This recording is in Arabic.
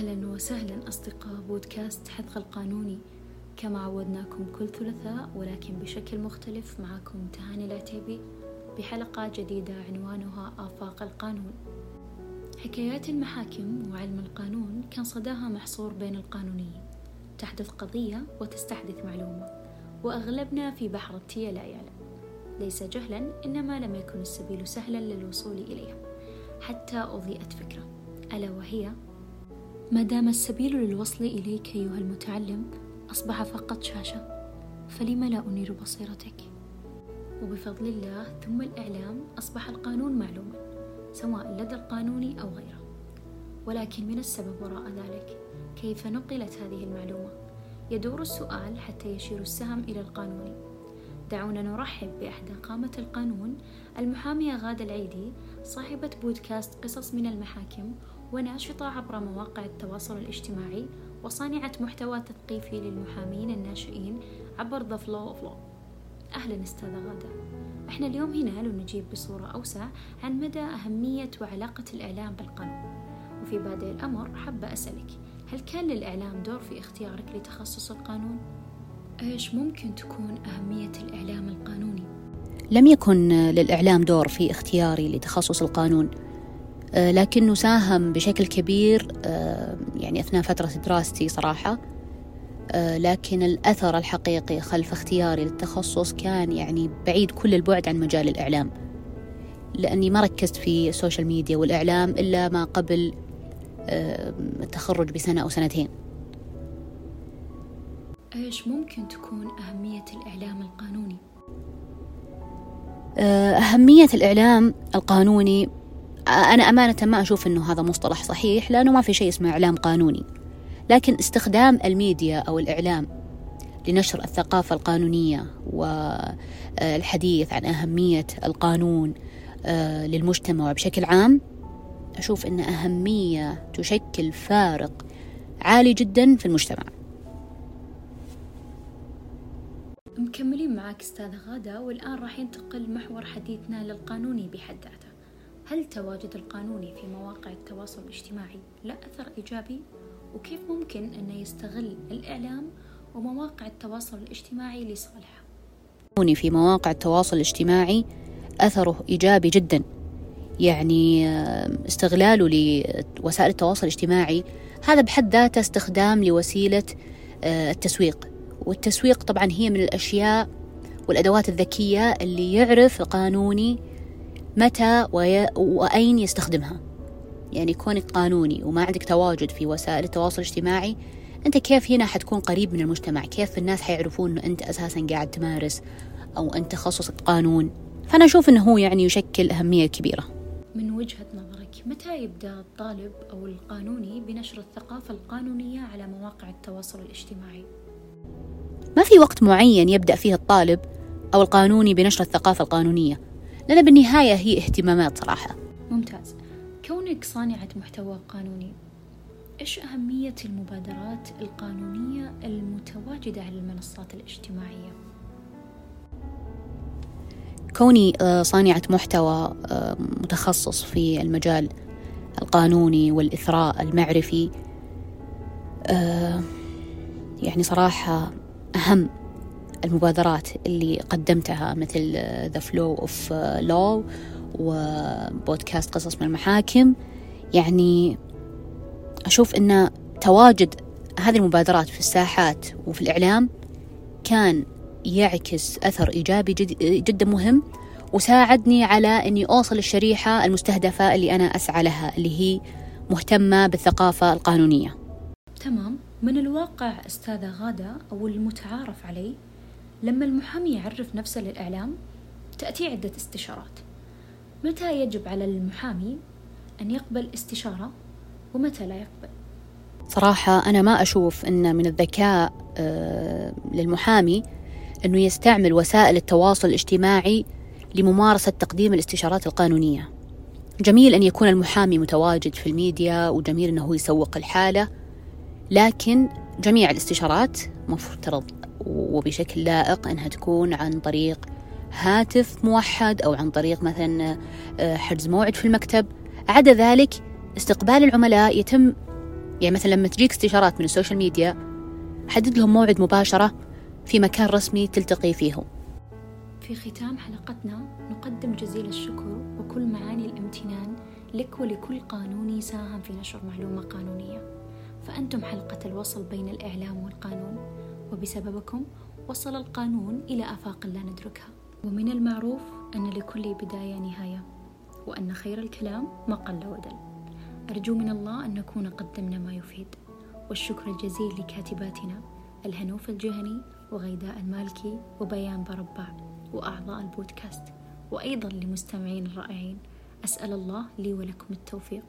أهلا وسهلا أصدقاء بودكاست حث القانوني. كما عودناكم كل ثلاثاء ولكن بشكل مختلف معكم تهاني العتيبي بحلقة جديدة عنوانها آفاق القانون. حكايات المحاكم وعلم القانون كان صداها محصور بين القانونيين. تحدث قضية وتستحدث معلومة وأغلبنا في بحر التية لا يعلم. ليس جهلا إنما لم يكن السبيل سهلا للوصول إليها. حتى أضيئت فكرة ألا وهي ما دام السبيل للوصل إليك أيها المتعلم أصبح فقط شاشة فلم لا أنير بصيرتك؟ وبفضل الله ثم الإعلام أصبح القانون معلوما سواء لدى القانوني أو غيره. ولكن من السبب وراء ذلك كيف نقلت هذه المعلومة؟ يدور السؤال حتى يشير السهم إلى القانوني دعونا نرحب بإحدى قامة القانون المحامية غادة العيدي صاحبة بودكاست قصص من المحاكم وناشطة عبر مواقع التواصل الاجتماعي وصانعة محتوى تثقيفي للمحامين الناشئين عبر The Flow of Law أهلا أستاذة غادة إحنا اليوم هنا لنجيب بصورة أوسع عن مدى أهمية وعلاقة الإعلام بالقانون وفي بادئ الأمر حابة أسألك هل كان للإعلام دور في اختيارك لتخصص القانون؟ إيش ممكن تكون أهمية الإعلام القانوني؟ لم يكن للإعلام دور في اختياري لتخصص القانون لكنه ساهم بشكل كبير آه، يعني أثناء فترة دراستي صراحة. آه، لكن الأثر الحقيقي خلف اختياري للتخصص كان يعني بعيد كل البعد عن مجال الإعلام. لأني ما ركزت في ال social media والإعلام إلا ما قبل التخرج بسنة أو سنتين. إيش ممكن تكون أهمية الإعلام القانوني؟ أهمية الإعلام القانوني أنا أمانة ما أشوف أنه هذا مصطلح صحيح لأنه ما في شيء اسمه إعلام قانوني. لكن استخدام الميديا أو الإعلام لنشر الثقافة القانونية والحديث عن أهمية القانون آه، للمجتمع بشكل عام أشوف أن أهمية تشكل فارق عالي جدا في المجتمع. مكملين معك أستاذة غادة والآن راح ينتقل محور حديثنا للقانوني بحد ذاته. هل تواجد القانوني في مواقع التواصل الاجتماعي له أثر إيجابي؟ وكيف ممكن أنه يستغل الإعلام ومواقع التواصل الاجتماعي لصالحه؟ القانوني في مواقع التواصل الاجتماعي أثره إيجابي جدا يعني آه، استغلاله لوسائل التواصل الاجتماعي هذا بحد ذاته استخدام لوسيلة آه، التسويق والتسويق طبعا هي من الأشياء والأدوات الذكية اللي يعرف القانوني متى. وأين يستخدمها يعني كونك قانوني وما عندك تواجد في وسائل التواصل الاجتماعي أنت كيف هنا حتكون قريب من المجتمع كيف الناس حيعرفون أنه أنت أساسا قاعد تمارس أو أنت تخصصك قانون فأنا أشوف أنه هو يعني يشكل أهمية كبيرة من وجهة نظرك متى يبدأ الطالب أو القانوني بنشر الثقافة القانونية على مواقع التواصل الاجتماعي؟ ما في وقت معين يبدأ فيه الطالب أو القانوني بنشر الثقافة القانونية لأن بالنهاية هي اهتمامات صراحة ممتاز كونك صانعة محتوى قانوني إيش أهمية المبادرات القانونية المتواجدة على المنصات الاجتماعية؟ كوني آه، صانعة محتوى آه، متخصص في المجال القانوني والإثراء المعرفي آه، يعني صراحة أهم المبادرات اللي قدمتها مثل The Flow of Law وبودكاست قصص من المحاكم. يعني أشوف أن تواجد هذه المبادرات في الساحات وفي الإعلام كان يعكس أثر إيجابي جد جدا مهم وساعدني على أني أوصل الشريحة المستهدفة اللي أنا أسعى لها اللي هي مهتمة بالثقافة القانونية. تمام. من الواقع أستاذة غادة أو المتعارف عليه لما المحامي يعرف نفسه للإعلام تأتي عدة استشارات. متى يجب على المحامي أن يقبل استشارة ومتى لا يقبل؟ صراحة أنا ما أشوف أن من الذكاء آه، للمحامي أنه يستعمل وسائل التواصل الاجتماعي لممارسة تقديم الاستشارات القانونية. جميل أن يكون المحامي متواجد في الميديا وجميل أنه يسوق الحالة لكن جميع الاستشارات مفترض وبشكل لائق أنها تكون عن طريق هاتف موحد أو عن طريق مثلا آه، حجز موعد في المكتب. عدا ذلك استقبال العملاء يتم يعني مثلا لما تجيك استشارات من ال social media حدد لهم موعد مباشرة في مكان رسمي تلتقي فيهم في ختام حلقتنا نقدم جزيل الشكر وكل معاني الامتنان لك ولكل قانوني ساهم في نشر معلومة قانونية. فأنتم حلقة الوصل بين الإعلام والقانون. وبسببكم وصل القانون إلى آفاق لا ندركها. ومن المعروف أن لكل بداية نهاية وأن خير الكلام ما قل ودل. أرجو من الله أن نكون قدمنا ما يفيد. والشكر الجزيل لكاتباتنا الهنوف الجهني وغيداء المالكي وبيان بربع وأعضاء البودكاست. وأيضا لمستمعين الرائعين أسأل الله لي ولكم التوفيق.